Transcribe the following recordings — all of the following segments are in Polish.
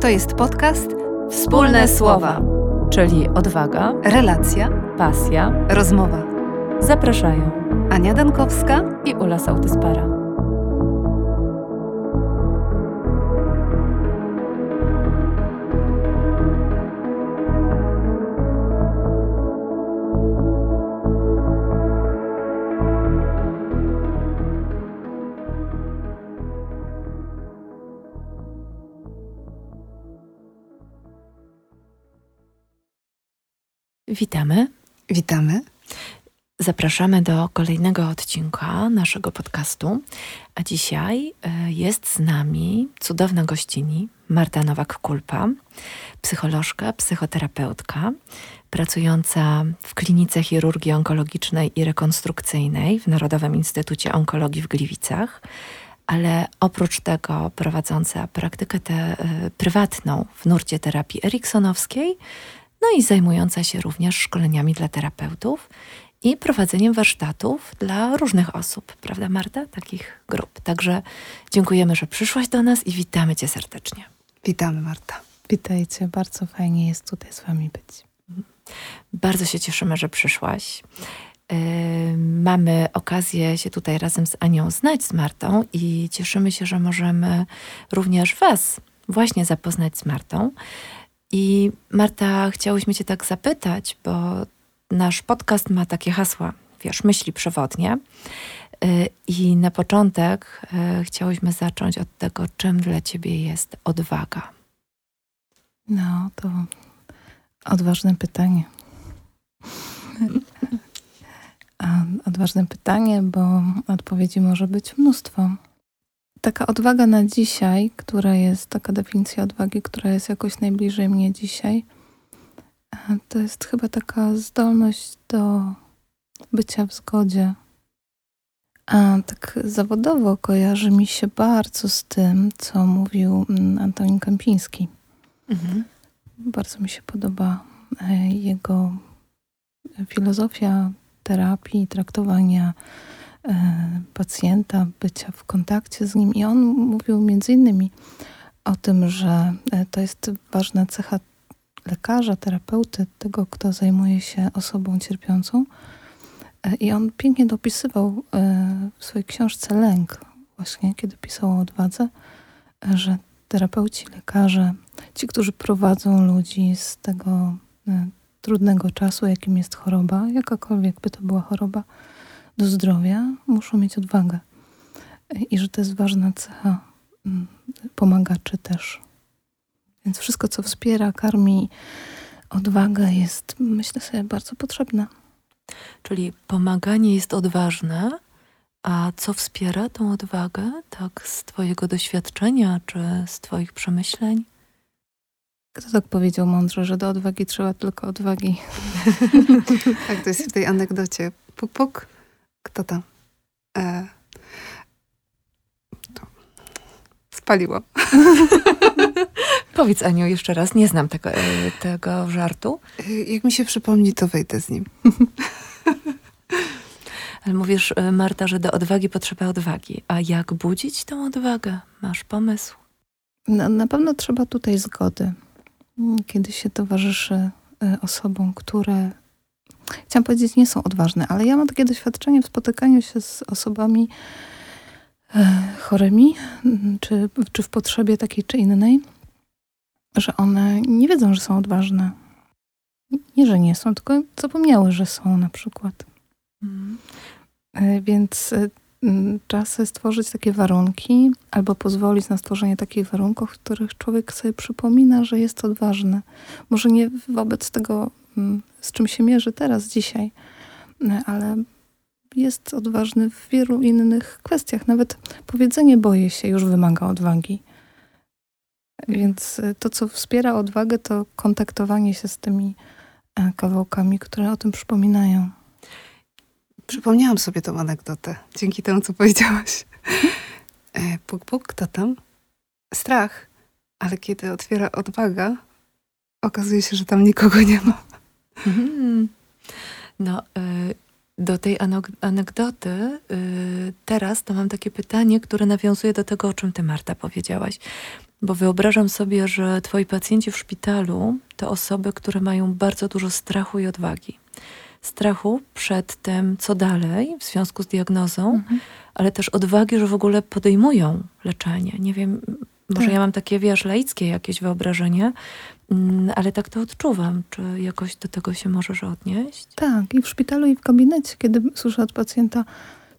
To jest podcast Wspólne Słowa, czyli odwaga, relacja, pasja, rozmowa. Zapraszają Ania Dankowska i Ula Sautyspara. Witamy. Witamy. Zapraszamy do kolejnego odcinka naszego podcastu. A dzisiaj e, jest z nami cudowna gościni Marta Nowak-Kulpa, psycholożka, psychoterapeutka, pracująca w Klinice Chirurgii Onkologicznej i Rekonstrukcyjnej w Narodowym Instytucie Onkologii w Gliwicach, ale oprócz tego prowadząca praktykę te, y, prywatną w nurcie terapii eriksonowskiej, no i zajmująca się również szkoleniami dla terapeutów i prowadzeniem warsztatów dla różnych osób, prawda Marta? Takich grup. Także dziękujemy, że przyszłaś do nas i witamy Cię serdecznie. Witamy Marta. Witajcie, bardzo fajnie jest tutaj z Wami być. Bardzo się cieszymy, że przyszłaś. Yy, mamy okazję się tutaj razem z Anią znać, z Martą i cieszymy się, że możemy również Was właśnie zapoznać z Martą. I Marta, chciałyśmy Cię tak zapytać, bo nasz podcast ma takie hasła, wiesz, myśli przewodnie. Y, I na początek y, chciałyśmy zacząć od tego, czym dla Ciebie jest odwaga. No, to odważne pytanie. Odważne pytanie, bo odpowiedzi może być mnóstwo taka odwaga na dzisiaj, która jest, taka definicja odwagi, która jest jakoś najbliżej mnie dzisiaj, to jest chyba taka zdolność do bycia w zgodzie. A tak zawodowo kojarzy mi się bardzo z tym, co mówił mm, Antonin Kępiński. Mhm. Bardzo mi się podoba e, jego filozofia terapii, traktowania E, pacjenta, bycia w kontakcie z nim. I on mówił między innymi o tym, że e, to jest ważna cecha lekarza, terapeuty, tego, kto zajmuje się osobą cierpiącą. E, I on pięknie dopisywał w swojej książce Lęk, właśnie kiedy pisał o odwadze, że terapeuci, lekarze, ci, którzy prowadzą ludzi z tego trudnego czasu, jakim jest choroba, jakakolwiek by to była choroba, do zdrowia, muszą mieć odwagę. I że to jest ważna cecha mm, pomagaczy też. Więc wszystko, co wspiera, karmi odwagę, jest, myślę sobie, bardzo potrzebne. Czyli pomaganie jest odważne, a co wspiera tą odwagę, tak z Twojego doświadczenia czy z Twoich przemyśleń? Kto tak powiedział mądrze, że do odwagi trzeba tylko odwagi? tak, to jest w tej anegdocie. Puk, puk. Kto tam? E, to. Spaliło. Powiedz Aniu jeszcze raz, nie znam tego, e, tego żartu. E, jak mi się przypomni, to wejdę z nim. Ale mówisz, e, Marta, że do odwagi potrzeba odwagi. A jak budzić tą odwagę? Masz pomysł? Na, na pewno trzeba tutaj zgody. Kiedy się towarzyszy osobom, które chciałam powiedzieć, nie są odważne, ale ja mam takie doświadczenie w spotykaniu się z osobami e, chorymi, czy, czy w potrzebie takiej czy innej, że one nie wiedzą, że są odważne. Nie, że nie są, tylko zapomniały, że są na przykład. Mhm. E, więc e, czas stworzyć takie warunki, albo pozwolić na stworzenie takich warunków, w których człowiek sobie przypomina, że jest odważny. Może nie wobec tego z czym się mierzy teraz, dzisiaj, ale jest odważny w wielu innych kwestiach. Nawet powiedzenie boję się już wymaga odwagi. Więc to, co wspiera odwagę, to kontaktowanie się z tymi e, kawałkami, które o tym przypominają. Przypomniałam sobie tą anegdotę dzięki temu, co powiedziałaś. E, puk, puk, kto tam? Strach. Ale kiedy otwiera odwaga, okazuje się, że tam nikogo nie ma. Mhm. No, y, do tej anegdoty y, teraz to mam takie pytanie, które nawiązuje do tego, o czym ty, Marta, powiedziałaś. Bo wyobrażam sobie, że twoi pacjenci w szpitalu to osoby, które mają bardzo dużo strachu i odwagi. Strachu przed tym, co dalej w związku z diagnozą, Mhm. ale też odwagi, że w ogóle podejmują leczenie. Nie wiem, może Tak. ja mam takie, wiesz, laickie jakieś wyobrażenie, mm, ale tak to odczuwam. Czy jakoś do tego się możesz odnieść? Tak, i w szpitalu, i w gabinecie, kiedy słyszę od pacjenta,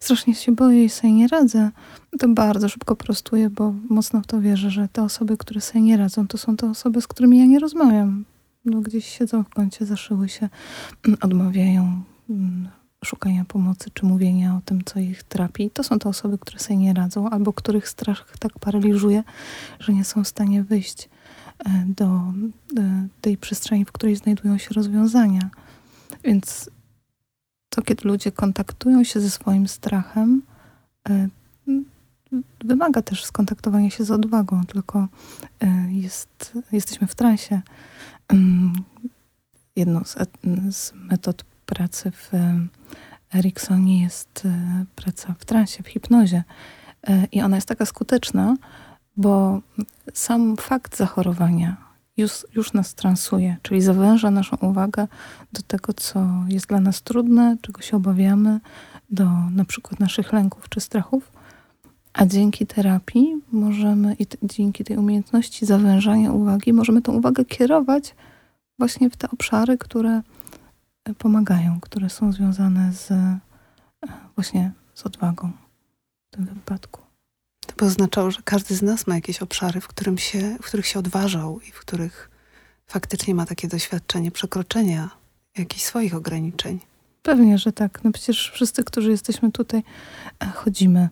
strasznie się boję i sobie nie radzę, to bardzo szybko prostuję, bo mocno w to wierzę, że te osoby, które sobie nie radzą, to są te osoby, z którymi ja nie rozmawiam. No, gdzieś siedzą w kącie, zaszyły się, odmawiają mm, szukania pomocy czy mówienia o tym, co ich trapi. To są te osoby, które sobie nie radzą, albo których strach tak paraliżuje, że nie są w stanie wyjść e, do e, tej przestrzeni, w której znajdują się rozwiązania. Więc to, kiedy ludzie kontaktują się ze swoim strachem, e, wymaga też skontaktowania się z odwagą, tylko jest, jesteśmy w transie. Ym, Jedną z, z metod pracy w Eriksonie jest e, praca w transie, w hipnozie. E, I ona jest taka skuteczna, bo sam fakt zachorowania już, już nas transuje, czyli zawęża naszą uwagę do tego, co jest dla nas trudne, czego się obawiamy, do na przykład naszych lęków czy strachów. A dzięki terapii możemy i dzięki tej umiejętności zawężania uwagi, możemy tą uwagę kierować właśnie w te obszary, które pomagają, które są związane z e, właśnie z odwagą w tym wypadku. To by oznaczało, że każdy z nas ma jakieś obszary, w, którym się, w których się odważał i w których faktycznie ma takie doświadczenie przekroczenia jakichś swoich ograniczeń. Pewnie, że tak. No przecież wszyscy, którzy jesteśmy tutaj, e, chodzimy.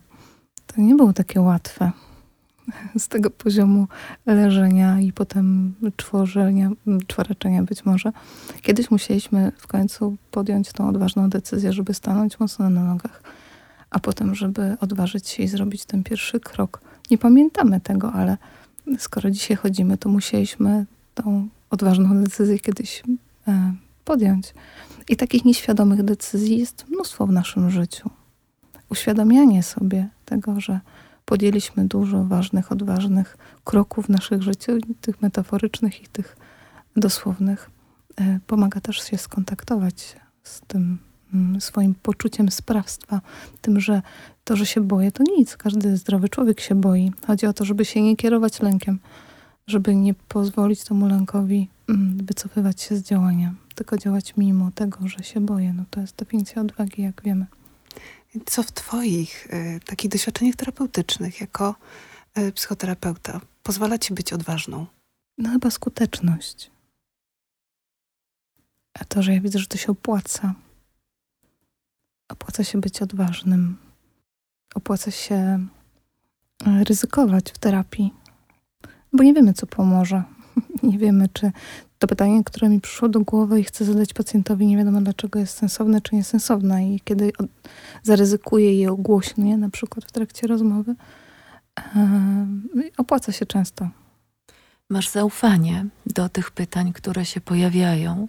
To nie było takie łatwe. Z tego poziomu leżenia i potem czworzenia, czworeczenia być może. Kiedyś musieliśmy w końcu podjąć tą odważną decyzję, żeby stanąć mocno na nogach, a potem, żeby odważyć się i zrobić ten pierwszy krok. Nie pamiętamy tego, ale skoro dzisiaj chodzimy, to musieliśmy tą odważną decyzję kiedyś e, podjąć. I takich nieświadomych decyzji jest mnóstwo w naszym życiu. Uświadamianie sobie tego, że podjęliśmy dużo ważnych, odważnych kroków w naszych życiu, tych metaforycznych i tych dosłownych, e, pomaga też się skontaktować z tym mm, swoim poczuciem sprawstwa, tym, że to, że się boję, to nic. Każdy zdrowy człowiek się boi. Chodzi o to, żeby się nie kierować lękiem, żeby nie pozwolić temu lękowi mm, wycofywać się z działania, tylko działać mimo tego, że się boję. No to jest definicja odwagi, jak wiemy. Co w Twoich y, takich doświadczeniach terapeutycznych jako y, psychoterapeuta pozwala Ci być odważną? No chyba skuteczność. A to, że ja widzę, że to się opłaca. Opłaca się być odważnym. Opłaca się e, ryzykować w terapii. Bo nie wiemy, co pomoże. Nie wiemy, czy to pytanie, które mi przyszło do głowy i chcę zadać pacjentowi, nie wiadomo dlaczego jest sensowne czy niesensowne. I kiedy od- zaryzykuję je ogłośnie, na przykład w trakcie rozmowy, opłaca się często. Masz zaufanie do tych pytań, które się pojawiają,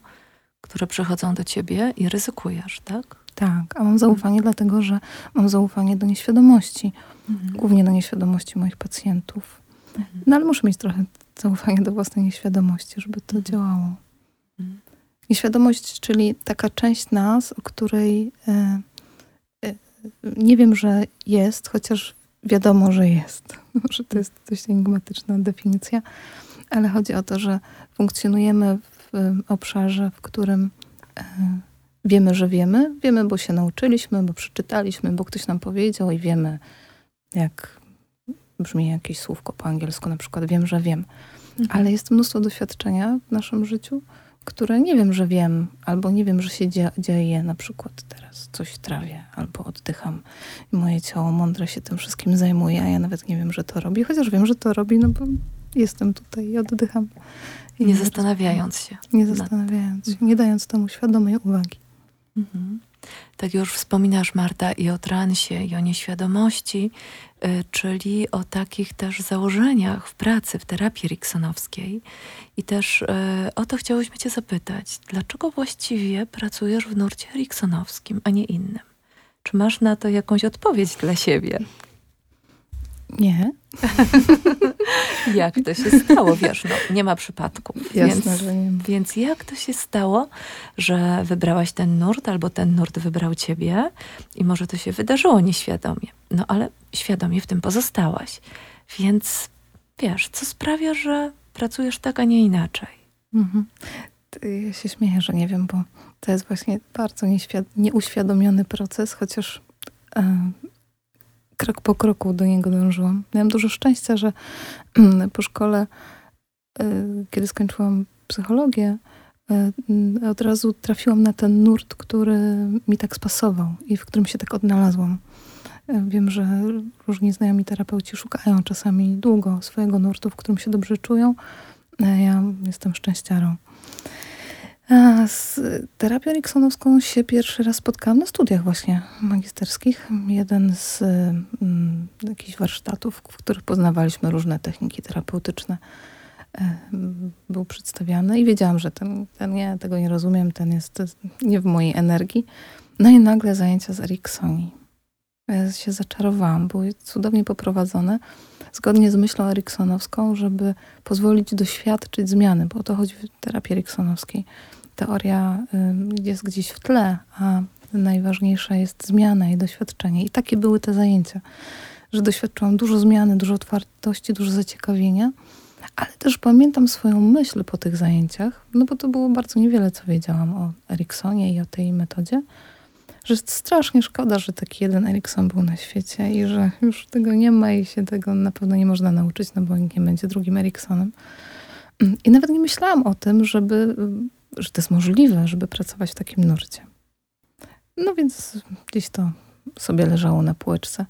które przychodzą do ciebie i ryzykujesz, tak? Tak, a mam zaufanie dlatego, że mam zaufanie do nieświadomości, głównie do nieświadomości moich pacjentów. Mhm. No ale muszę mieć trochę zaufania do własnej nieświadomości, żeby to Mhm. działało. Mhm. Nieświadomość, czyli taka część nas, o której e, e, nie wiem, że jest, chociaż wiadomo, że jest. Może to jest dość enigmatyczna definicja, ale chodzi o to, że funkcjonujemy w obszarze, w którym e, wiemy, że wiemy. Wiemy, bo się nauczyliśmy, bo przeczytaliśmy, bo ktoś nam powiedział i wiemy, jak brzmi jakieś słówko po angielsku, na przykład wiem, że wiem. Mhm. Ale jest mnóstwo doświadczenia w naszym życiu, które nie wiem, że wiem, albo nie wiem, że się dzie- dzieje. Na przykład teraz coś trawię, albo oddycham i moje ciało mądre się tym wszystkim zajmuje, a ja nawet nie wiem, że to robi, chociaż wiem, że to robi, no bo jestem tutaj i oddycham. I Nie zastanawiając się. Nie zastanawiając się, nie dając temu świadomej uwagi. Mhm. Tak już wspominasz, Marta, i o transie, i o nieświadomości, y, czyli o takich też założeniach w pracy, w terapii riksonowskiej. I też y, o to chciałyśmy cię zapytać. Dlaczego właściwie pracujesz w nurcie riksonowskim, a nie innym? Czy masz na to jakąś odpowiedź dla siebie? Nie. jak to się stało? Wiesz, no, nie ma przypadków. Jasne, więc, że nie ma. Więc jak to się stało, że wybrałaś ten nurt, albo ten nurt wybrał ciebie i może to się wydarzyło nieświadomie. No ale świadomie w tym pozostałaś. Więc wiesz, co sprawia, że pracujesz tak, a nie inaczej? Mhm. Ja się śmieję, że nie wiem, bo to jest właśnie bardzo nieuświadomiony proces, chociaż krok po kroku do niego dążyłam. Miałam dużo szczęścia, że po szkole, e, kiedy skończyłam psychologię, mm, od razu trafiłam na ten nurt, który mi tak spasował i w którym się tak odnalazłam. E, Wiem, że różni znajomi terapeuci szukają czasami długo swojego nurtu, w którym się dobrze czują. Ja jestem szczęściarą. Z terapią eriksonowską się pierwszy raz spotkałam na studiach właśnie magisterskich. Jeden z mm, jakichś warsztatów, w których poznawaliśmy różne techniki terapeutyczne, e, był przedstawiany i wiedziałam, że ten, ten nie, tego nie rozumiem, ten jest nie w mojej energii. No i nagle zajęcia z Eriksoni. Ja się zaczarowałam, były cudownie poprowadzone, zgodnie z myślą eriksonowską, żeby pozwolić doświadczyć zmiany, bo o to chodzi w terapii eriksonowskiej. Teoria jest gdzieś w tle, a najważniejsza jest zmiana i doświadczenie. I takie były te zajęcia, że doświadczyłam dużo zmiany, dużo otwartości, dużo zaciekawienia, ale też pamiętam swoją myśl po tych zajęciach, no bo to było bardzo niewiele, co wiedziałam o Eriksonie i o tej metodzie, że strasznie szkoda, że taki jeden Erikson był na świecie i że już tego nie ma i się tego na pewno nie można nauczyć, no bo nikt nie będzie drugim Eriksonem. I nawet nie myślałam o tym, żeby, że to jest możliwe, żeby pracować w takim nurcie. No więc gdzieś to sobie leżało na półeczce.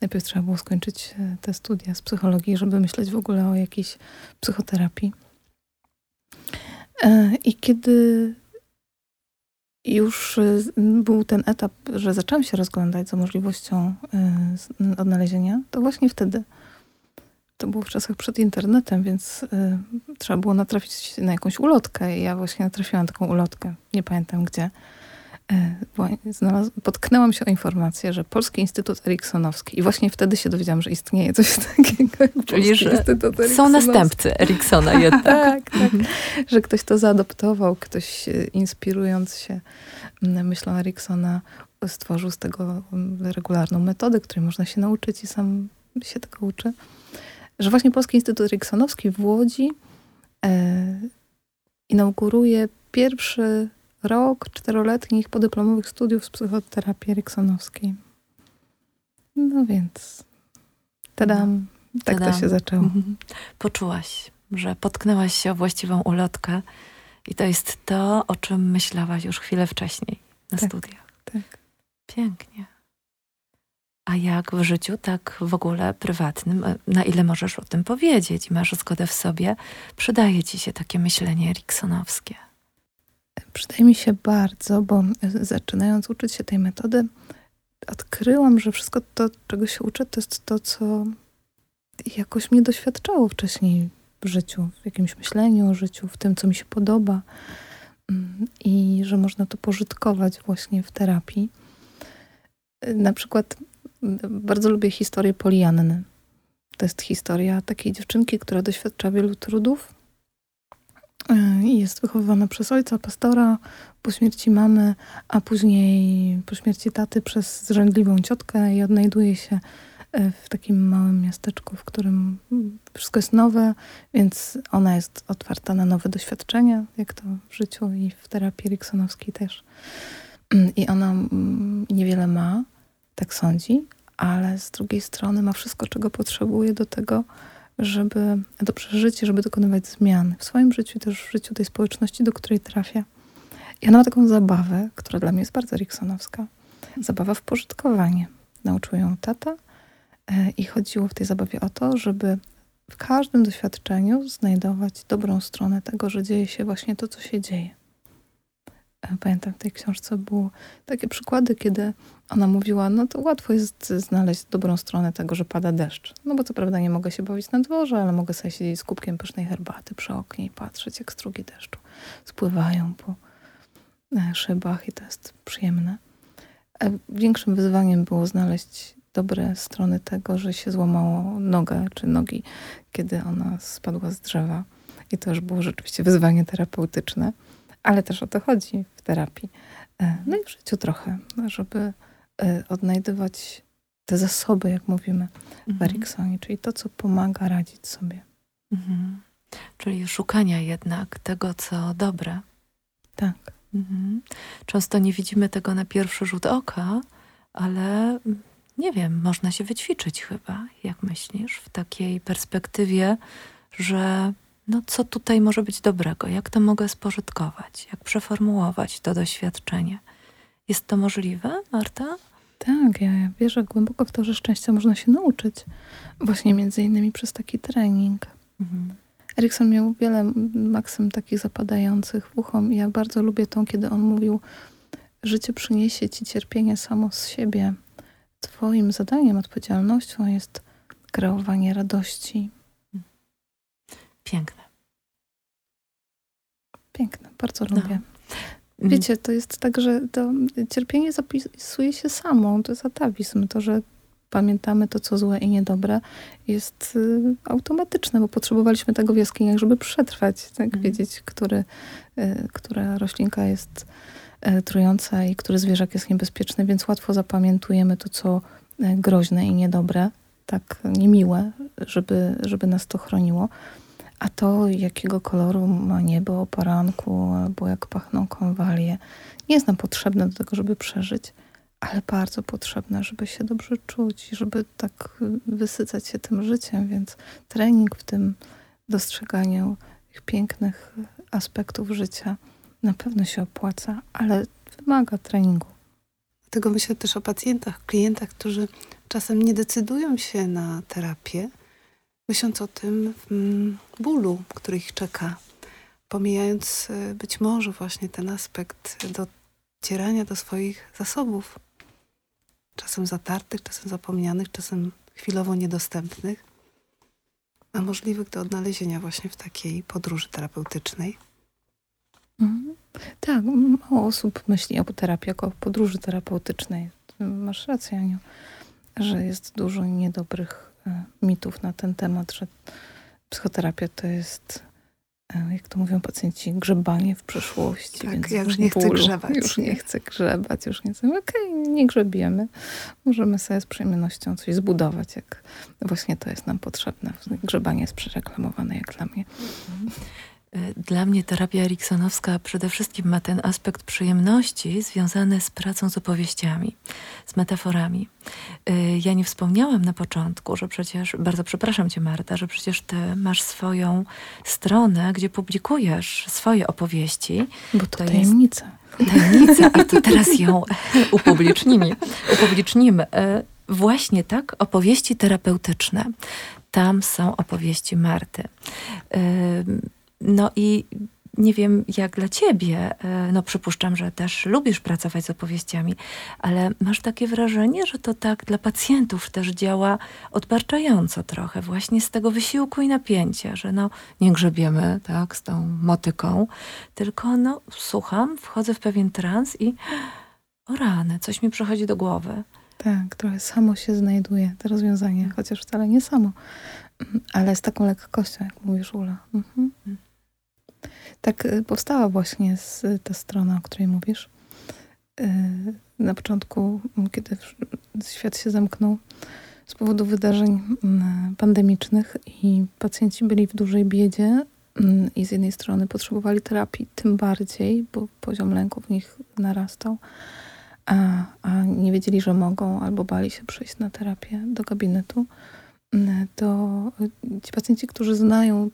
Najpierw trzeba było skończyć e, te studia z psychologii, żeby myśleć w ogóle o jakiejś psychoterapii. E, I kiedy już e, był ten etap, że zaczęłam się rozglądać za możliwością odnalezienia, to właśnie wtedy. To było w czasach przed internetem, więc y, trzeba było natrafić na jakąś ulotkę. I ja właśnie natrafiłam na taką ulotkę, nie pamiętam gdzie. Y, znalaz- potknęłam się o informację, że Polski Instytut Eriksonowski. I właśnie wtedy się dowiedziałam, że istnieje coś takiego jak Polski że Instytut Są następcy Eriksona jednak. Tak, tak. Mhm. Że ktoś to zaadoptował, ktoś e, inspirując się m, myślą Eriksona stworzył z tego m, regularną metodę, której można się nauczyć i sam się tego uczy. Że właśnie Polski Instytut Eriksonowski w Łodzi e, inauguruje pierwszy rok czteroletnich podyplomowych studiów z psychoterapii eriksonowskiej. No więc tadam, tak Tadam. to się zaczęło. Mhm. Poczułaś, że potknęłaś się o właściwą ulotkę i to jest to, o czym myślałaś już chwilę wcześniej na Tak. studiach. Tak. Pięknie. A jak w życiu, tak w ogóle prywatnym, e, na ile możesz o tym powiedzieć i masz zgodę w sobie, przydaje ci się takie myślenie eriksonowskie. Przydaje mi się bardzo, bo zaczynając uczyć się tej metody, odkryłam, że wszystko to, czego się uczę, to jest to, co jakoś mnie doświadczało wcześniej w życiu, w jakimś myśleniu o życiu, w tym, co mi się podoba Mm, i że można to pożytkować właśnie w terapii. Na przykład bardzo lubię historię Polianny. To jest historia takiej dziewczynki, która doświadcza wielu trudów y, i jest wychowywana przez ojca, pastora, po śmierci mamy, a później po śmierci taty przez zrzędliwą ciotkę i odnajduje się y, w takim małym miasteczku, w którym wszystko jest nowe, więc ona jest otwarta na nowe doświadczenia, jak to w życiu i w terapii eriksonowskiej też. I ona mm, niewiele ma, tak sądzi, ale z drugiej strony ma wszystko, czego potrzebuje do tego, żeby dobrze żyć żeby dokonywać zmian w swoim życiu też w życiu tej społeczności, do której trafia. I ona ma taką zabawę, która dla mnie jest bardzo eriksonowska. Zabawa w pożytkowanie. Nauczył ją tata e, i chodziło w tej zabawie o to, żeby w każdym doświadczeniu znajdować dobrą stronę tego, że dzieje się właśnie to, co się dzieje. E, Pamiętam w tej książce były takie przykłady, kiedy ona mówiła, no to łatwo jest znaleźć dobrą stronę tego, że pada deszcz. No bo co prawda nie mogę się bawić na dworze, ale mogę sobie siedzieć z kubkiem pysznej herbaty przy oknie i patrzeć, jak strugi deszczu spływają po e, szybach i to jest przyjemne. A większym wyzwaniem było znaleźć dobre strony tego, że się złamało nogę czy nogi, kiedy ona spadła z drzewa. I to już było rzeczywiście wyzwanie terapeutyczne, ale też o to chodzi w terapii. E, No i w życiu trochę, żeby e, odnajdywać te zasoby, jak mówimy w Mhm. Eriksonie, czyli to, co pomaga radzić sobie. Mhm. Czyli szukania jednak tego, co dobre. Tak. Mhm. Często nie widzimy tego na pierwszy rzut oka, ale mm, nie wiem, można się wyćwiczyć chyba, jak myślisz, w takiej perspektywie, że no co tutaj może być dobrego, jak to mogę spożytkować, jak przeformułować to doświadczenie. Jest to możliwe, Marta? Tak, ja wierzę głęboko w to, że szczęścia można się nauczyć. Właśnie między innymi przez taki trening. Mhm. Erikson miał wiele maksym takich zapadających w ucho. Ja bardzo lubię tą, kiedy on mówił, życie przyniesie ci cierpienie samo z siebie. Twoim zadaniem, odpowiedzialnością jest kreowanie radości. Piękne. Piękne, bardzo No. lubię. Mm, Wiecie, to jest tak, że to cierpienie zapisuje się samo. To jest atawizm. To, że pamiętamy to, co złe i niedobre, jest y, automatyczne, bo potrzebowaliśmy tego w jaskiniach, żeby przetrwać, tak? Mhm. Wiedzieć, który, y, która roślinka jest y, trująca i który zwierzak jest niebezpieczny, więc łatwo zapamiętujemy to, co y, groźne i niedobre, tak niemiłe, żeby, żeby nas to chroniło. A to, jakiego koloru ma niebo o poranku, albo jak pachną konwalie, nie jest nam potrzebne do tego, żeby przeżyć, ale bardzo potrzebne, żeby się dobrze czuć żeby tak wysycać się tym życiem. Więc trening w tym dostrzeganiu tych pięknych aspektów życia na pewno się opłaca, ale wymaga treningu. Dlatego myślę też o pacjentach, klientach, którzy czasem nie decydują się na terapię, myśląc o tym mm, bólu, który ich czeka, pomijając y, być może właśnie ten aspekt docierania do swoich zasobów. Czasem zatartych, czasem zapomnianych, czasem chwilowo niedostępnych, a możliwych do odnalezienia właśnie w takiej podróży terapeutycznej. Mhm. Tak, mało osób myśli o terapii jako o podróży terapeutycznej. Masz rację, Aniu, że jest dużo niedobrych e, mitów na ten temat, że psychoterapia to jest, e, jak to mówią pacjenci, grzebanie w przeszłości. Tak, więc ja już nie chcę grzebać, Już nie nie? chcę grzebać, już nie chcę. Okej, nie grzebiemy. Możemy sobie z przyjemnością coś zbudować, jak właśnie to jest nam potrzebne. Grzebanie jest przereklamowane, jak dla mnie. Y, Dla mnie terapia eriksonowska przede wszystkim ma ten aspekt przyjemności związany z pracą z opowieściami, z metaforami. Y, Ja nie wspomniałam na początku, że przecież, bardzo przepraszam cię Marta, że przecież ty masz swoją stronę, gdzie publikujesz swoje opowieści. Bo to, To jest- tajemnica. Tajemnica, a to teraz ją upublicznimy. upublicznimy. Y, Właśnie tak, opowieści terapeutyczne. Tam są opowieści Marty. No i nie wiem jak dla ciebie, y, no przypuszczam, że też lubisz pracować z opowieściami, ale masz takie wrażenie, że to tak dla pacjentów też działa odbarczająco trochę, właśnie z tego wysiłku i napięcia, że no nie grzebiemy tak z tą motyką, tylko no słucham, wchodzę w pewien trans i o rany, coś mi przychodzi do głowy. Tak, trochę samo się znajduje to rozwiązanie, chociaż wcale nie samo, ale z taką lekkością, jak mówisz, Ula. Mhm. Mm. Tak y, powstała właśnie z, ta strona, o której mówisz. Y, Na początku, m, kiedy świat się zamknął z powodu wydarzeń m, pandemicznych i pacjenci byli w dużej biedzie m, i z jednej strony potrzebowali terapii tym bardziej, bo poziom lęku w nich narastał, a, a nie wiedzieli, że mogą, albo bali się przyjść na terapię do gabinetu, to y, ci pacjenci, którzy znają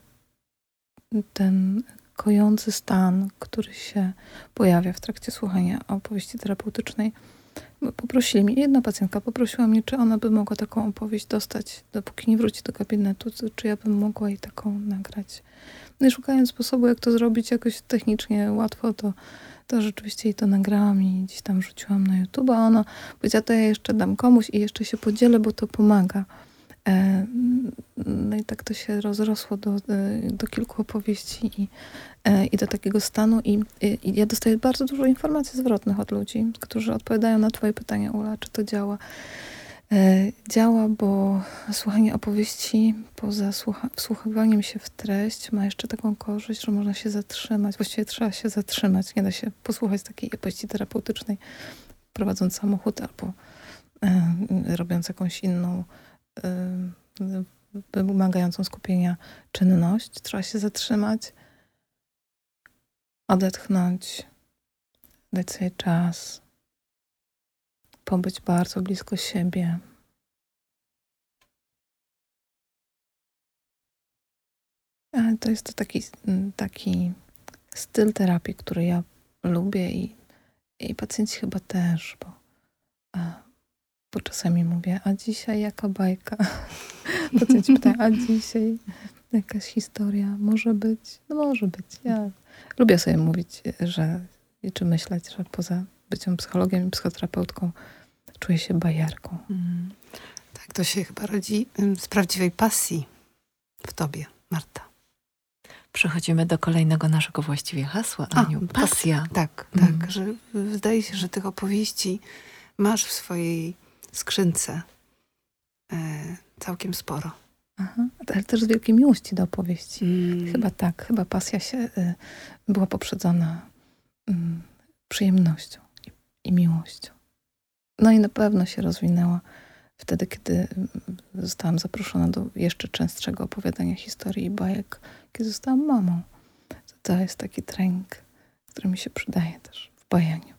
ten kojący stan, który się pojawia w trakcie słuchania opowieści terapeutycznej, poprosili mnie, jedna pacjentka poprosiła mnie, czy ona by mogła taką opowieść dostać, dopóki nie wróci do gabinetu, czy ja bym mogła jej taką nagrać. No i szukając sposobu, jak to zrobić jakoś technicznie łatwo, to, to rzeczywiście jej to nagrałam i gdzieś tam rzuciłam na YouTube, a ona powiedziała, to ja jeszcze dam komuś i jeszcze się podzielę, bo to pomaga. E, No i tak to się rozrosło do, do kilku opowieści i, i do takiego stanu. I, I ja dostaję bardzo dużo informacji zwrotnych od ludzi, którzy odpowiadają na twoje pytania, Ula, czy to działa. E, Działa, bo słuchanie opowieści poza słucha- wsłuchiwaniem się w treść ma jeszcze taką korzyść, że można się zatrzymać. Właściwie trzeba się zatrzymać. Nie da się posłuchać takiej opowieści terapeutycznej, prowadząc samochód albo e, robiąc jakąś inną, e, wymagającą skupienia czynność. Trzeba się zatrzymać, odetchnąć, dać sobie czas, pobyć bardzo blisko siebie. Ale to jest taki, taki styl terapii, który ja lubię i, i pacjenci chyba też, bo, a, bo czasami mówię, a dzisiaj jaka bajka? Pacjenci pytają, a dzisiaj jakaś historia może być? No może być. Ja lubię sobie mówić, że czy myśleć, że poza byciem psychologiem i psychoterapeutką czuję się bajarką. Mm. Tak, to się chyba rodzi z prawdziwej pasji w tobie, Marta. Przechodzimy do kolejnego naszego właściwie hasła, A, Aniu. pas- Pasja. Tak, tak, że wydaje się, że tych opowieści masz w swojej skrzynce e, całkiem sporo. Aha. Ale też z wielkiej miłości do opowieści. Mm. Chyba tak, chyba pasja się y, była poprzedzona mm, przyjemnością i, i miłością. No i na pewno się rozwinęła wtedy, kiedy mm, zostałam zaproszona do jeszcze częstszego opowiadania historii i bajek, kiedy zostałam mamą. To, to jest taki trening, który mi się przydaje też w bajaniu.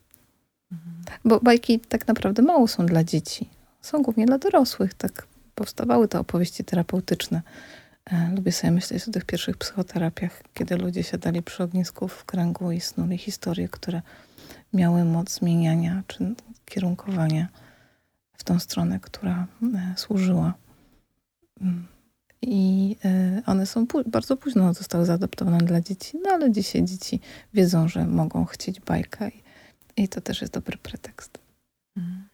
Mhm. Bo bajki tak naprawdę mało są dla dzieci. Są głównie dla dorosłych. Tak powstawały te opowieści terapeutyczne. E, Lubię sobie myśleć o tych pierwszych psychoterapiach, kiedy ludzie siadali przy ognisku w kręgu i snuli historie, które miały moc zmieniania czy kierunkowania w tą stronę, która e, służyła. Mm. I e, one są bardzo późno zostały zaadaptowane dla dzieci, no ale dzisiaj dzieci wiedzą, że mogą chcieć bajkę i, i to też jest dobry pretekst. Mm.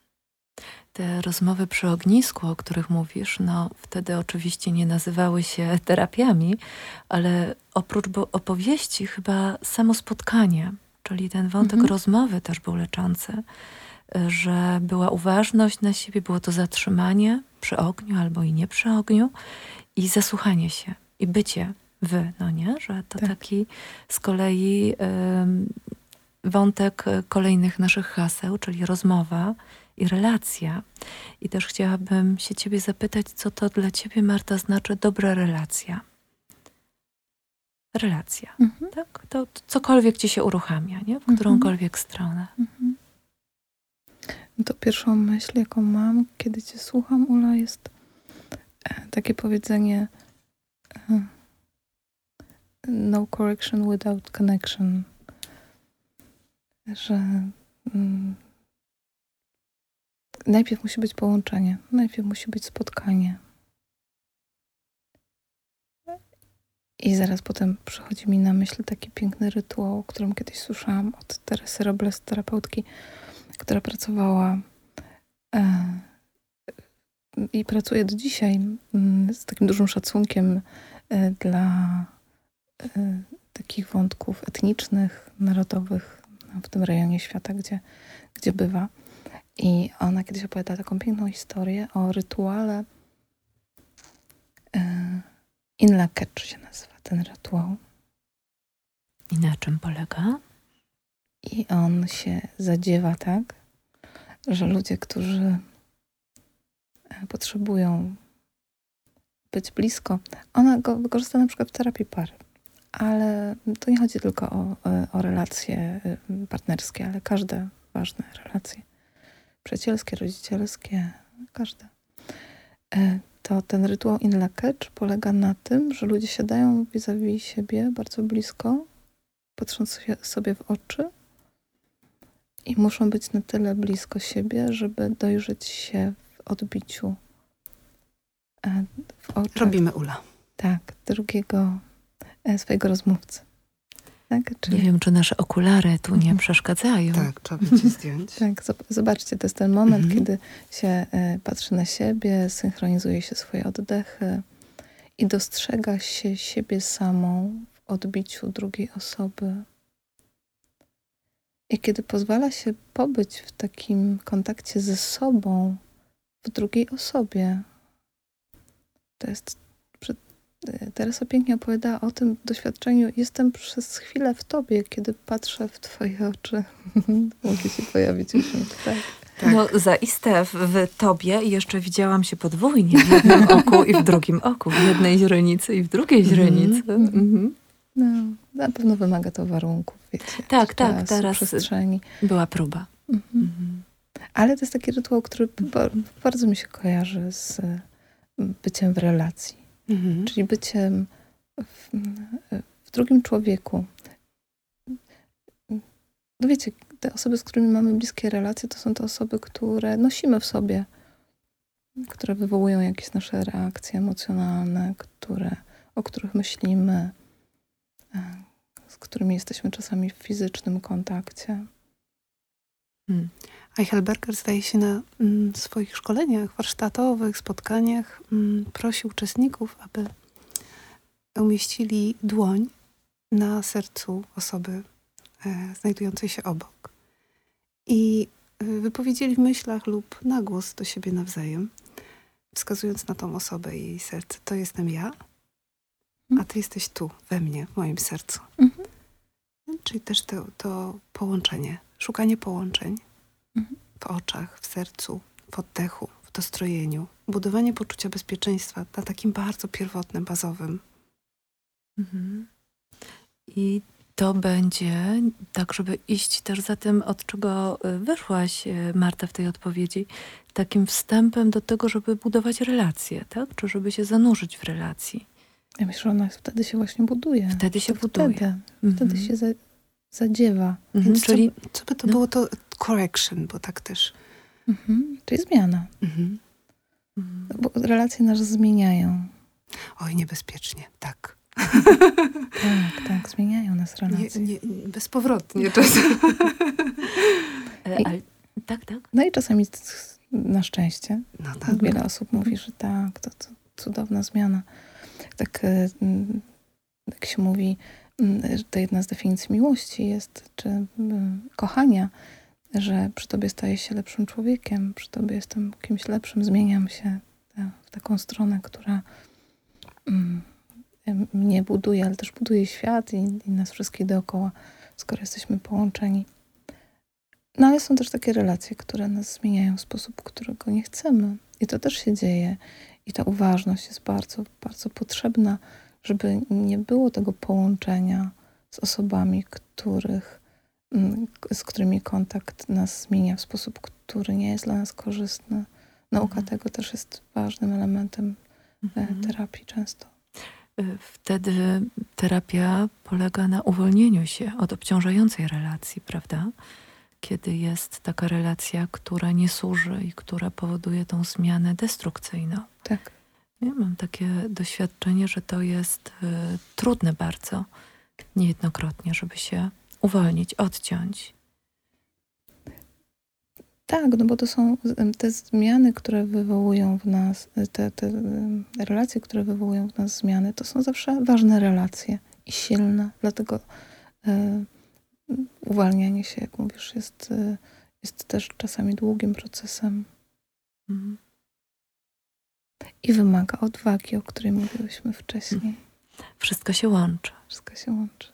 Te rozmowy przy ognisku, o których mówisz, no wtedy oczywiście nie nazywały się terapiami, ale oprócz opowieści chyba samo spotkanie, czyli ten wątek Mhm. rozmowy też był leczący, y, że była uważność na siebie, było to zatrzymanie przy ogniu albo i nie przy ogniu i zasłuchanie się i bycie wy, no nie? Że to Tak. taki z kolei ym, wątek y, kolejnych naszych haseł, czyli rozmowa i relacja. I też chciałabym się ciebie zapytać, co to dla ciebie, Marta, znaczy dobra relacja. Relacja, Mhm. tak? To to cokolwiek ci się uruchamia, nie? W Mhm. którąkolwiek stronę. Mhm. No To pierwszą myśl, jaką mam, kiedy cię słucham, Ula, jest e, takie powiedzenie e, no correction without connection. Że mm, najpierw musi być połączenie, najpierw musi być spotkanie. I zaraz potem przychodzi mi na myśl taki piękny rytuał, o którym kiedyś słyszałam od Teresy Robles, terapeutki, która pracowała e, i pracuje do dzisiaj mm, z takim dużym szacunkiem e, dla e, takich wątków etnicznych, narodowych no, w tym rejonie świata, gdzie, gdzie bywa. I ona kiedyś opowiada taką piękną historię o rytuale e, Inla Ketch się nazywa ten rytuał. I na czym polega? I on się zadziewa tak, że ludzie, którzy e, potrzebują być blisko, ona go wykorzysta na przykład w terapii pary. Ale to nie chodzi tylko o, e, o relacje partnerskie, ale każde ważne relacje. Przyjacielskie, rodzicielskie, każde. E, To ten rytuał in la catch polega na tym, że ludzie siadają vis-a-vis siebie bardzo blisko, patrząc sobie w oczy i muszą być na tyle blisko siebie, żeby dojrzeć się w odbiciu e, w oczach Robimy Ula. tak, drugiego e, swojego rozmówcy. Tak? Czyli, Nie wiem, czy nasze okulary tu nie Mhm. przeszkadzają. Tak, trzeba by ci zdjąć. tak, zob- zobaczcie, to jest ten moment, Mhm. kiedy się e, patrzy na siebie, synchronizuje się swoje oddechy i dostrzega się siebie samą w odbiciu drugiej osoby. I kiedy pozwala się pobyć w takim kontakcie ze sobą w drugiej osobie. To jest. Teresa pięknie opowiadała o tym doświadczeniu. Jestem przez chwilę w tobie, kiedy patrzę w twoje oczy. Mogę się pojawić uśmiech, tak. Tak. No zaiste w, w tobie jeszcze widziałam się podwójnie w jednym oku i w drugim oku, w jednej źrenicy i w drugiej Mhm. źrenicy. Mhm. No, na pewno wymaga to warunków, wiecie. Tak, tak, teraz- przestrzeni. Była próba. Mhm. Mhm. Ale to jest taki rytuał, który ba- bardzo mi się kojarzy z byciem w relacji. Mhm. czyli byciem w, w drugim człowieku. No wiecie, te osoby, z którymi mamy bliskie relacje, to są te osoby, które nosimy w sobie, które wywołują jakieś nasze reakcje emocjonalne, które, o których myślimy, e, z którymi jesteśmy czasami w fizycznym kontakcie. Eichelberger zdaje się na mm, swoich szkoleniach warsztatowych, spotkaniach mm, prosi uczestników, aby umieścili dłoń na sercu osoby e, znajdującej się obok. I e, wypowiedzieli w myślach lub na głos do siebie nawzajem, wskazując na tą osobę i jej serce. To jestem ja, a ty jesteś tu, we mnie, w moim sercu. Mhm. Czyli też to, to połączenie, szukanie połączeń. W oczach, w sercu, w oddechu, w dostrojeniu, budowanie poczucia bezpieczeństwa na takim bardzo pierwotnym, bazowym. Mhm. I to będzie tak, żeby iść też za tym, od czego y, wyszłaś, y, Marta, w tej odpowiedzi, takim wstępem do tego, żeby budować relacje, tak? Czy żeby się zanurzyć w relacji. Ja myślę, że ona wtedy się właśnie buduje. Wtedy się To buduje. Wtedy, Mhm. wtedy się zadziewa. Mhm, Więc czyli co, co by to no. było, to correction, bo tak też. Mhm. Czyli zmiana. Mhm. Mhm. Bo relacje nas zmieniają. Oj, niebezpiecznie, tak. Tak, tak, zmieniają nas Nie, relacje. nie, bezpowrotnie czasem. E, tak, tak. No i czasami na szczęście No tak. wiele osób mówi, że tak, to, to cudowna zmiana. Tak, e, jak się mówi, to jedna z definicji miłości jest, czy mm, kochania, że przy tobie staję się lepszym człowiekiem, przy tobie jestem kimś lepszym, zmieniam się ta- w taką stronę, która mm, mnie buduje, ale też buduje świat i, i nas wszystkich dookoła, skoro jesteśmy połączeni. No ale są też takie relacje, które nas zmieniają w sposób, którego nie chcemy. I to też się dzieje. I ta uważność jest bardzo, bardzo potrzebna, żeby nie było tego połączenia z osobami, których, mm, z którymi kontakt nas zmienia w sposób, który nie jest dla nas korzystny. Nauka Mhm. tego też jest ważnym elementem e, Mhm. terapii często. Y, Wtedy terapia polega na uwolnieniu się od obciążającej relacji, prawda? Kiedy jest taka relacja, która nie służy i która powoduje tą zmianę destrukcyjną. Tak. Ja mam takie doświadczenie, że to jest y, trudne bardzo, niejednokrotnie, żeby się uwolnić, odciąć. Tak, no bo to są em, te zmiany, które wywołują w nas, e, te, te em, relacje, które wywołują w nas zmiany, to są zawsze ważne relacje i silne. Dlatego e, uwalnianie się, jak mówisz, jest, e, jest też czasami długim procesem Mhm. I wymaga odwagi, o której mówiłyśmy wcześniej. Wszystko się łączy. Wszystko się łączy.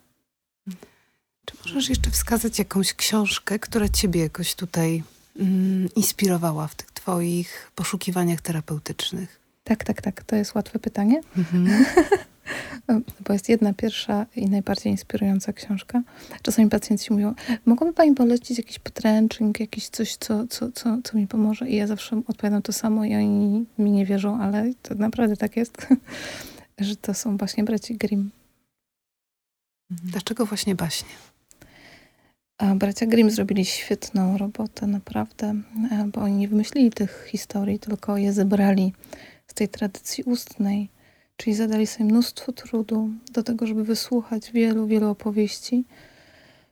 Czy możesz jeszcze wskazać jakąś książkę, która ciebie jakoś tutaj mm, inspirowała w tych twoich poszukiwaniach terapeutycznych? Tak, tak, tak. To jest łatwe pytanie. Mhm. bo jest jedna pierwsza i najbardziej inspirująca książka. Czasami pacjenci mówią, mogłaby Pani polecić jakiś podręcznik, jakiś coś, co, co, co, co mi pomoże? I ja zawsze odpowiadam to samo i oni mi nie wierzą, ale to naprawdę tak jest, że to są właśnie braci Grimm. Mhm. Dlaczego właśnie baśnie? A bracia Grimm zrobili świetną robotę, naprawdę, bo oni nie wymyślili tych historii, tylko je zebrali z tej tradycji ustnej, czyli zadali sobie mnóstwo trudu do tego, żeby wysłuchać wielu, wielu opowieści,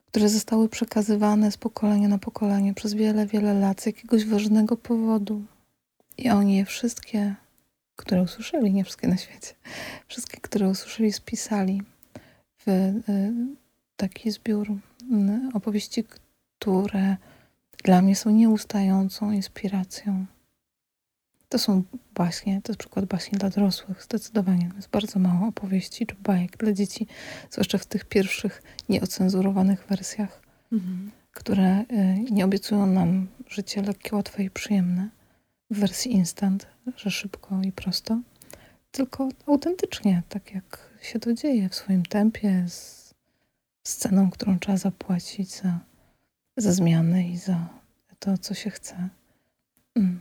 które zostały przekazywane z pokolenia na pokolenie przez wiele, wiele lat z jakiegoś ważnego powodu. I oni je wszystkie, które usłyszeli, nie wszystkie na świecie, wszystkie, które usłyszeli, spisali w y, taki zbiór y, opowieści, które dla mnie są nieustającą inspiracją. To są baśnie, to jest przykład baśni dla dorosłych, zdecydowanie. Jest bardzo mało opowieści czy bajek dla dzieci, zwłaszcza w tych pierwszych nieocenzurowanych wersjach, Mhm. które y, nie obiecują nam życie lekkie, łatwe i przyjemne w wersji instant, że szybko i prosto, tylko autentycznie, tak jak się to dzieje w swoim tempie, z z ceną, którą trzeba zapłacić za, za zmiany i za to, co się chce. Mm.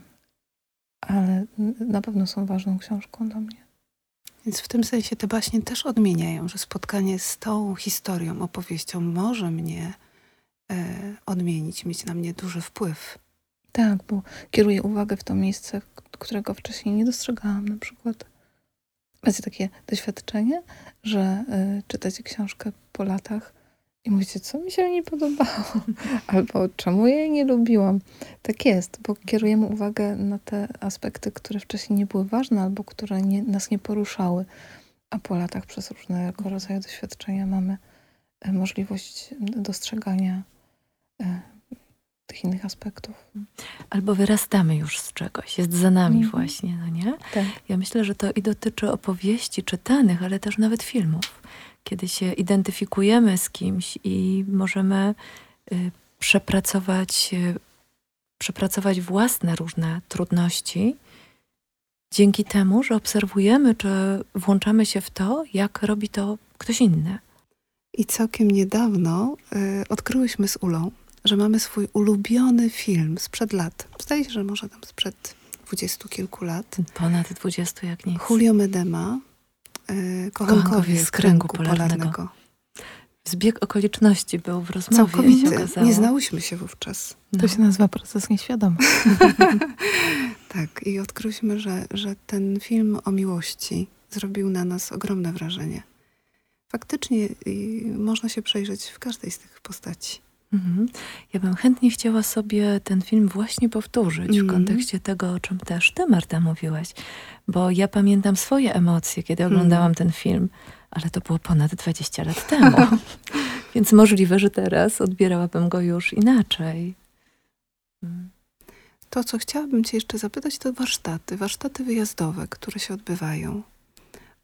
Ale na pewno są ważną książką dla mnie. Więc w tym sensie te baśnie też odmieniają, że spotkanie z tą historią, opowieścią może mnie e, odmienić, mieć na mnie duży wpływ. Tak, bo kieruję uwagę w to miejsce, którego wcześniej nie dostrzegałam. Na przykład macie takie doświadczenie, że y, czytacie książkę po latach i mówicie, co mi się nie podobało, albo czemu jej nie lubiłam. Tak jest, bo kierujemy uwagę na te aspekty, które wcześniej nie były ważne, albo które nie, nas nie poruszały. A po latach przez różnego rodzaju doświadczenia mamy e, możliwość dostrzegania e, tych innych aspektów. Albo wyrastamy już z czegoś, jest za nami Mhm. właśnie, no nie? Tak. Ja myślę, że to i dotyczy opowieści czytanych, ale też nawet filmów. Kiedy się identyfikujemy z kimś i możemy y, przepracować, y, przepracować własne różne trudności, dzięki temu, że obserwujemy, czy włączamy się w to, jak robi to ktoś inny. I całkiem niedawno y, odkryłyśmy z Ulą, że mamy swój ulubiony film sprzed lat. Zdaje się, że może tam sprzed dwudziestu kilku lat. Ponad 20 jak nic. Julio Medema, y, Kochankowie z kręgu polarnego. Zbieg okoliczności był w rozmowie. Całkowity. Nie znałyśmy się wówczas. No. To się nazywa proces nieświadomy. Tak, i odkryliśmy, że, że ten film o miłości zrobił na nas ogromne wrażenie. Faktycznie można się przejrzeć w każdej z tych postaci. Mhm. Ja bym chętnie chciała sobie ten film właśnie powtórzyć w Mhm. kontekście tego, o czym też ty, Marta, mówiłaś. Bo ja pamiętam swoje emocje, kiedy Mhm. oglądałam ten film, ale to było ponad 20 lat temu. Więc możliwe, że teraz odbierałabym go już inaczej. Mm. To, co chciałabym Cię jeszcze zapytać, to warsztaty, warsztaty wyjazdowe, które się odbywają.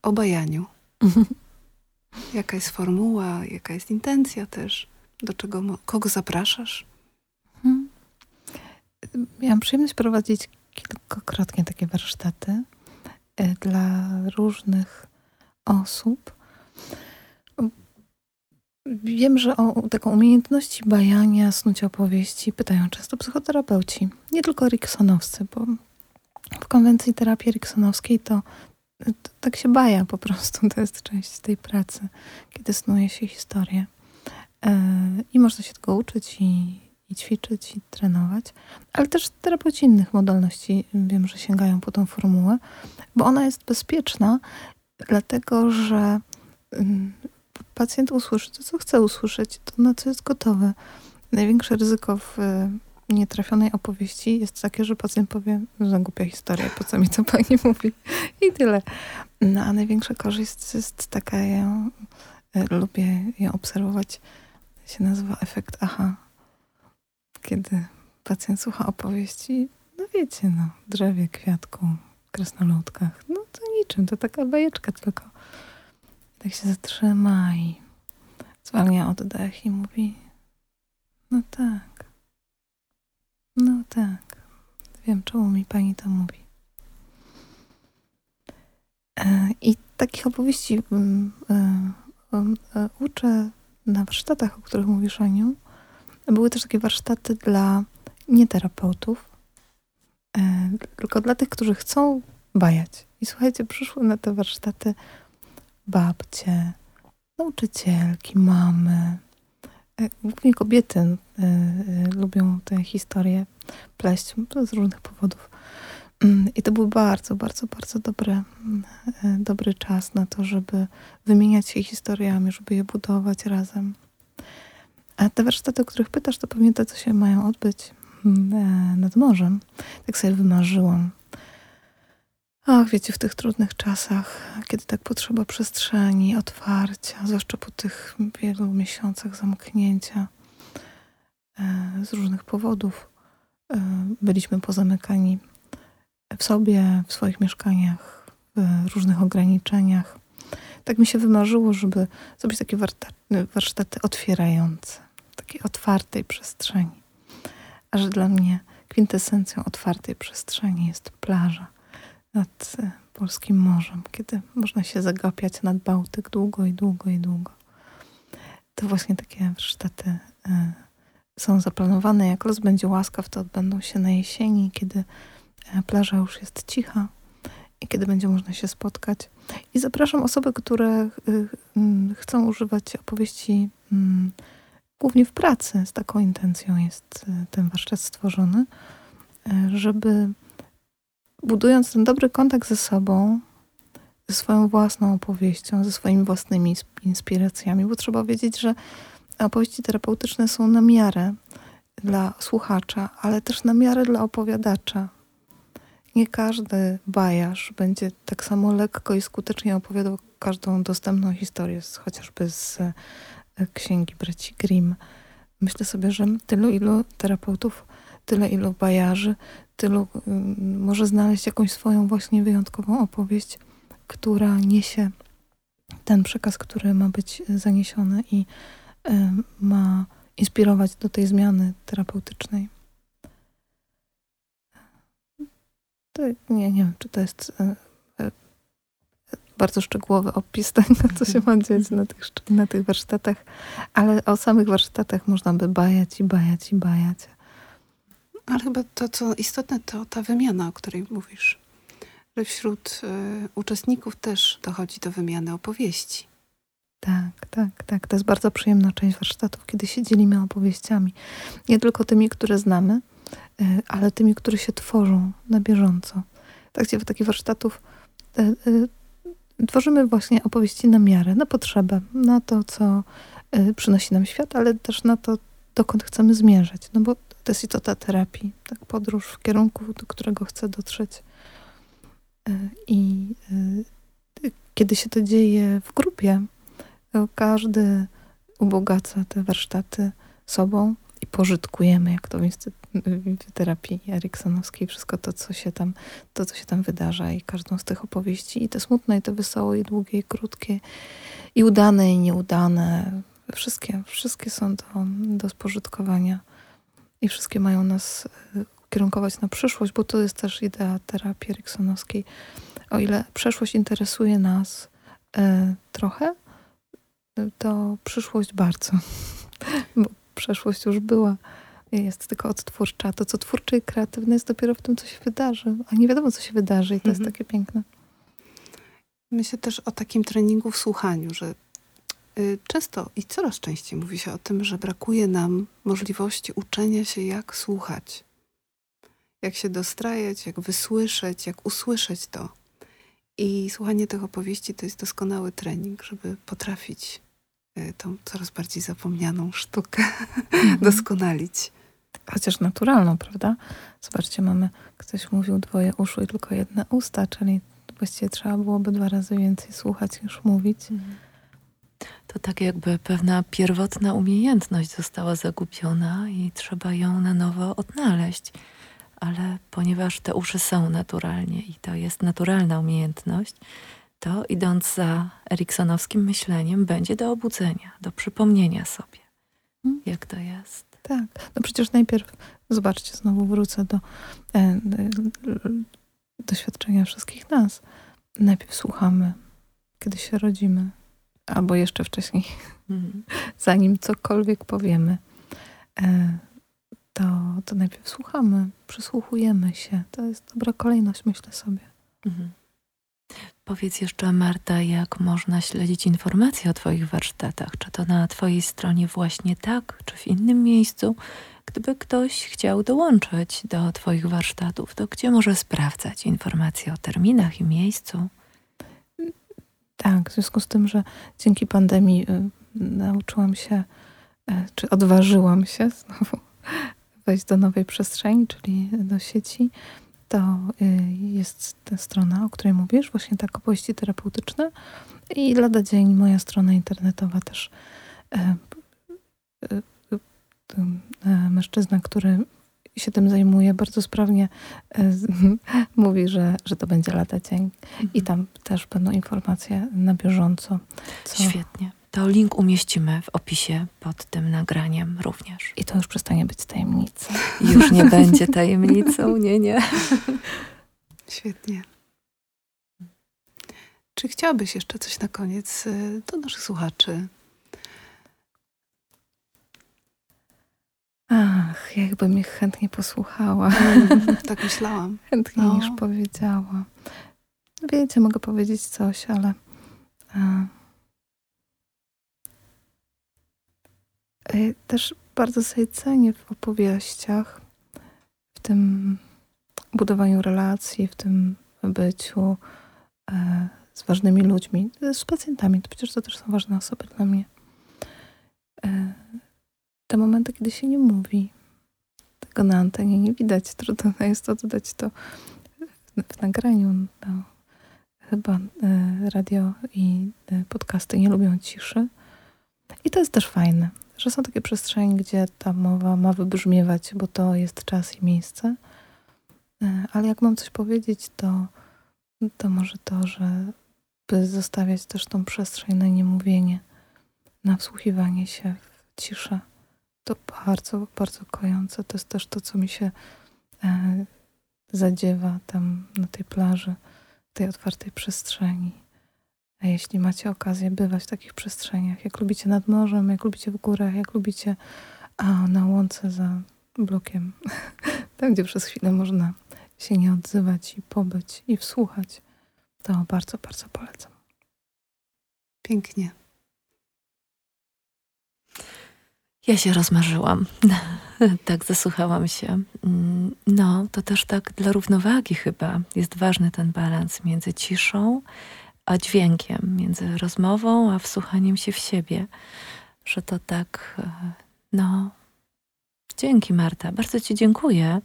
O bajaniu. Jaka jest formuła, jaka jest intencja też? Do czego, kogo zapraszasz? Mhm. Miałam przyjemność prowadzić kilkakrotnie takie warsztaty e, dla różnych osób. Wiem, że o taką umiejętności bajania, snucia opowieści pytają często psychoterapeuci, nie tylko eriksonowscy, bo w konwencji terapii eriksonowskiej to, to tak się baja po prostu, to jest część tej pracy, kiedy snuje się historię. E, I można się tego uczyć i, i ćwiczyć, i trenować. Ale też terapeuci innych modalności wiem, że sięgają po tą formułę, bo ona jest bezpieczna, dlatego że ym, pacjent usłyszy to, co chce usłyszeć, to na co jest gotowy. Największe ryzyko w y, nietrafionej opowieści jest takie, że pacjent powie, za głupia historia, po co mi to pani mówi? I tyle. No, a największa korzyść jest taka, ja y, lubię ją obserwować, się nazywa efekt aha. Kiedy pacjent słucha opowieści, no wiecie, no, drzewie, kwiatku, krasnoludkach, no to niczym, to taka bajeczka tylko. Tak się zatrzyma i zwalnia oddech i mówi, no tak, no tak, wiem, czemu mi pani to mówi. E, I takich opowieści mm, e, e, uczę na warsztatach, o których mówisz, Aniu. Były też takie warsztaty dla nieterapeutów, e, tylko dla tych, którzy chcą bajać. I słuchajcie, przyszły na te warsztaty babcie, nauczycielki, mamy. E, Głównie kobiety e, lubią te historie pleść z różnych powodów. Mm, I to był bardzo, bardzo, bardzo dobry, mm, e, dobry czas na to, żeby wymieniać się historiami, żeby je budować razem. A te warsztaty, o których pytasz, to pewnie te, co się mają odbyć mm, e, nad morzem. Tak sobie wymarzyłam. Ach, wiecie, w tych trudnych czasach, kiedy tak potrzeba przestrzeni, otwarcia, zwłaszcza po tych wielu miesiącach zamknięcia e, z różnych powodów, byliśmy pozamykani w sobie, w swoich mieszkaniach, w różnych ograniczeniach. Tak mi się wymarzyło, żeby zrobić takie warsztaty, otwierające, takiej otwartej przestrzeni. A że dla mnie kwintesencją otwartej przestrzeni jest plaża nad e, polskim morzem, kiedy można się zagapiać nad Bałtyk długo i długo i długo. To właśnie takie warsztaty e, są zaplanowane. Jak los będzie łaskaw, to odbędą się na jesieni, kiedy plaża już jest cicha i kiedy będzie można się spotkać. I zapraszam osoby, które chcą używać opowieści mm, głównie w pracy. Z taką intencją jest ten warsztat stworzony, żeby budując ten dobry kontakt ze sobą, ze swoją własną opowieścią, ze swoimi własnymi inspiracjami, bo trzeba wiedzieć, że opowieści terapeutyczne są na miarę dla słuchacza, ale też na miarę dla opowiadacza. Nie każdy bajarz będzie tak samo lekko i skutecznie opowiadał każdą dostępną historię, chociażby z e, księgi braci Grimm. Myślę sobie, że tylu ilu terapeutów, tyle ilu bajarzy, tylu mm, może znaleźć jakąś swoją właśnie wyjątkową opowieść, która niesie ten przekaz, który ma być zaniesiony i y, ma inspirować do tej zmiany terapeutycznej. To, nie, nie wiem, czy to jest y, y, bardzo szczegółowy opis tego, co się ma dziać na tych, na tych warsztatach, ale o samych warsztatach można by bajać i bajać i bajać. Ale chyba to, co istotne, to ta wymiana, o której mówisz. Że wśród y, uczestników też dochodzi do wymiany opowieści. Tak, tak, tak. To jest bardzo przyjemna część warsztatów, kiedy się dzielimy opowieściami. Nie tylko tymi, które znamy, ale tymi, które się tworzą na bieżąco. W takich warsztatów y, y, tworzymy właśnie opowieści na miarę, na potrzebę, na to, co przynosi nam świat, ale też na to, dokąd chcemy zmierzać. No bo to jest istota terapii, tak? podróż w kierunku, do którego chcę dotrzeć. E, I e, kiedy się to dzieje w grupie, to każdy ubogaca te warsztaty sobą i pożytkujemy, jak to w, w terapii eriksonowskiej, wszystko to, co się tam, to, co się tam wydarza i każdą z tych opowieści, i te smutne, i te wesołe, i długie, i krótkie, i udane, i nieudane, wszystkie, wszystkie są do, do spożytkowania i wszystkie mają nas y, kierunkować na przyszłość, bo to jest też idea terapii eriksonowskiej. O ile przeszłość interesuje nas e, trochę, to przyszłość bardzo, bo przeszłość już była, jest tylko odtwórcza. To, co twórcze i kreatywne jest dopiero w tym, co się wydarzy, a nie wiadomo, co się wydarzy i to mhm. jest takie piękne. Myślę też o takim treningu w słuchaniu, że Y, często i coraz częściej mówi się o tym, że brakuje nam możliwości uczenia się, jak słuchać, jak się dostrajać, jak wysłyszeć, jak usłyszeć to. I słuchanie tych opowieści to jest doskonały trening, żeby potrafić tą coraz bardziej zapomnianą sztukę mhm. doskonalić. Chociaż naturalną, prawda? Zobaczcie, mamy, ktoś mówił dwoje uszu i tylko jedne usta, czyli właściwie trzeba byłoby dwa razy więcej słuchać niż mówić. Mhm to tak jakby pewna pierwotna umiejętność została zagubiona i trzeba ją na nowo odnaleźć. Ale ponieważ te uszy są naturalnie i to jest naturalna umiejętność, to idąc za eriksonowskim myśleniem, będzie do obudzenia, do przypomnienia sobie, hmm? jak to jest. Tak, no przecież najpierw, zobaczcie, znowu wrócę do e, e, doświadczenia wszystkich nas. Najpierw słuchamy, kiedy się rodzimy, albo jeszcze wcześniej, mhm. zanim cokolwiek powiemy, e, to, to najpierw słuchamy, przysłuchujemy się. To jest dobra kolejność, myślę sobie. Mhm. Powiedz jeszcze, Marta, jak można śledzić informacje o Twoich warsztatach? Czy to na Twojej stronie właśnie tak, czy w innym miejscu? Gdyby ktoś chciał dołączyć do Twoich warsztatów, to gdzie może sprawdzać informacje o terminach i miejscu? Tak, w związku z tym, że dzięki pandemii y, nauczyłam się, y, czy odważyłam się znowu wejść do nowej przestrzeni, czyli do sieci, to y, jest ta strona, o której mówisz, właśnie tak opowieści terapeutyczne i lada dzień moja strona internetowa też mężczyzna, który się tym zajmuje, bardzo sprawnie e, mówi, że, że to będzie lata dzień. I tam też będą informacje na bieżąco. Co... Świetnie. To link umieścimy w opisie pod tym nagraniem również. I to już przestanie być tajemnicą. Już nie będzie tajemnicą, nie, nie. Świetnie. Czy chciałabyś jeszcze coś na koniec y, do naszych słuchaczy? Ach, jakbym ich chętnie posłuchała. tak myślałam. Chętnie No. niż powiedziała. Wiecie, mogę powiedzieć coś, ale. E, też bardzo sobie cenię w opowieściach, w tym budowaniu relacji, w tym byciu e, z ważnymi ludźmi, z pacjentami. To przecież to też są ważne osoby dla mnie. E, te momenty, kiedy się nie mówi, tego na antenie nie widać. Trudno jest to dodać to w, nagraniu. No, chyba e, radio i podcasty nie lubią ciszy. I to jest też fajne, że są takie przestrzenie, gdzie ta mowa ma wybrzmiewać, bo to jest czas i miejsce. E, ale jak mam coś powiedzieć, to, to może to, że by zostawiać też tą przestrzeń na niemówienie, na wsłuchiwanie się w ciszę. To bardzo, bardzo kojące. To jest też to, co mi się e, zadziewa tam na tej plaży, w tej otwartej przestrzeni. A jeśli macie okazję bywać w takich przestrzeniach, jak lubicie nad morzem, jak lubicie w górach, jak lubicie a, na łące za blokiem, tam gdzie przez chwilę można się nie odzywać i pobyć i wsłuchać, to bardzo, bardzo polecam. Pięknie. Ja się rozmarzyłam. tak, zasłuchałam się. Mm, No, to też tak dla równowagi chyba jest ważny ten balans między ciszą a dźwiękiem, między rozmową a wsłuchaniem się w siebie. Że to tak, e, no. Dzięki, Marta. Bardzo Ci dziękuję,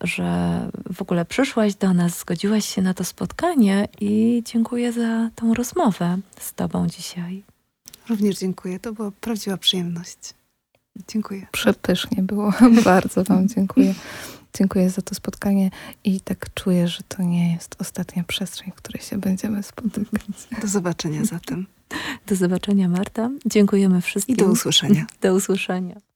że w ogóle przyszłaś do nas, zgodziłaś się na to spotkanie i dziękuję za tą rozmowę z Tobą dzisiaj. Również dziękuję. To była prawdziwa przyjemność. Dziękuję. Przepysznie było. Bardzo Wam dziękuję. Dziękuję za to spotkanie i tak czuję, że to nie jest ostatnia przestrzeń, w której się będziemy spotykać. Do zobaczenia zatem. Do zobaczenia, Marta. Dziękujemy wszystkim. I do usłyszenia. Do usłyszenia.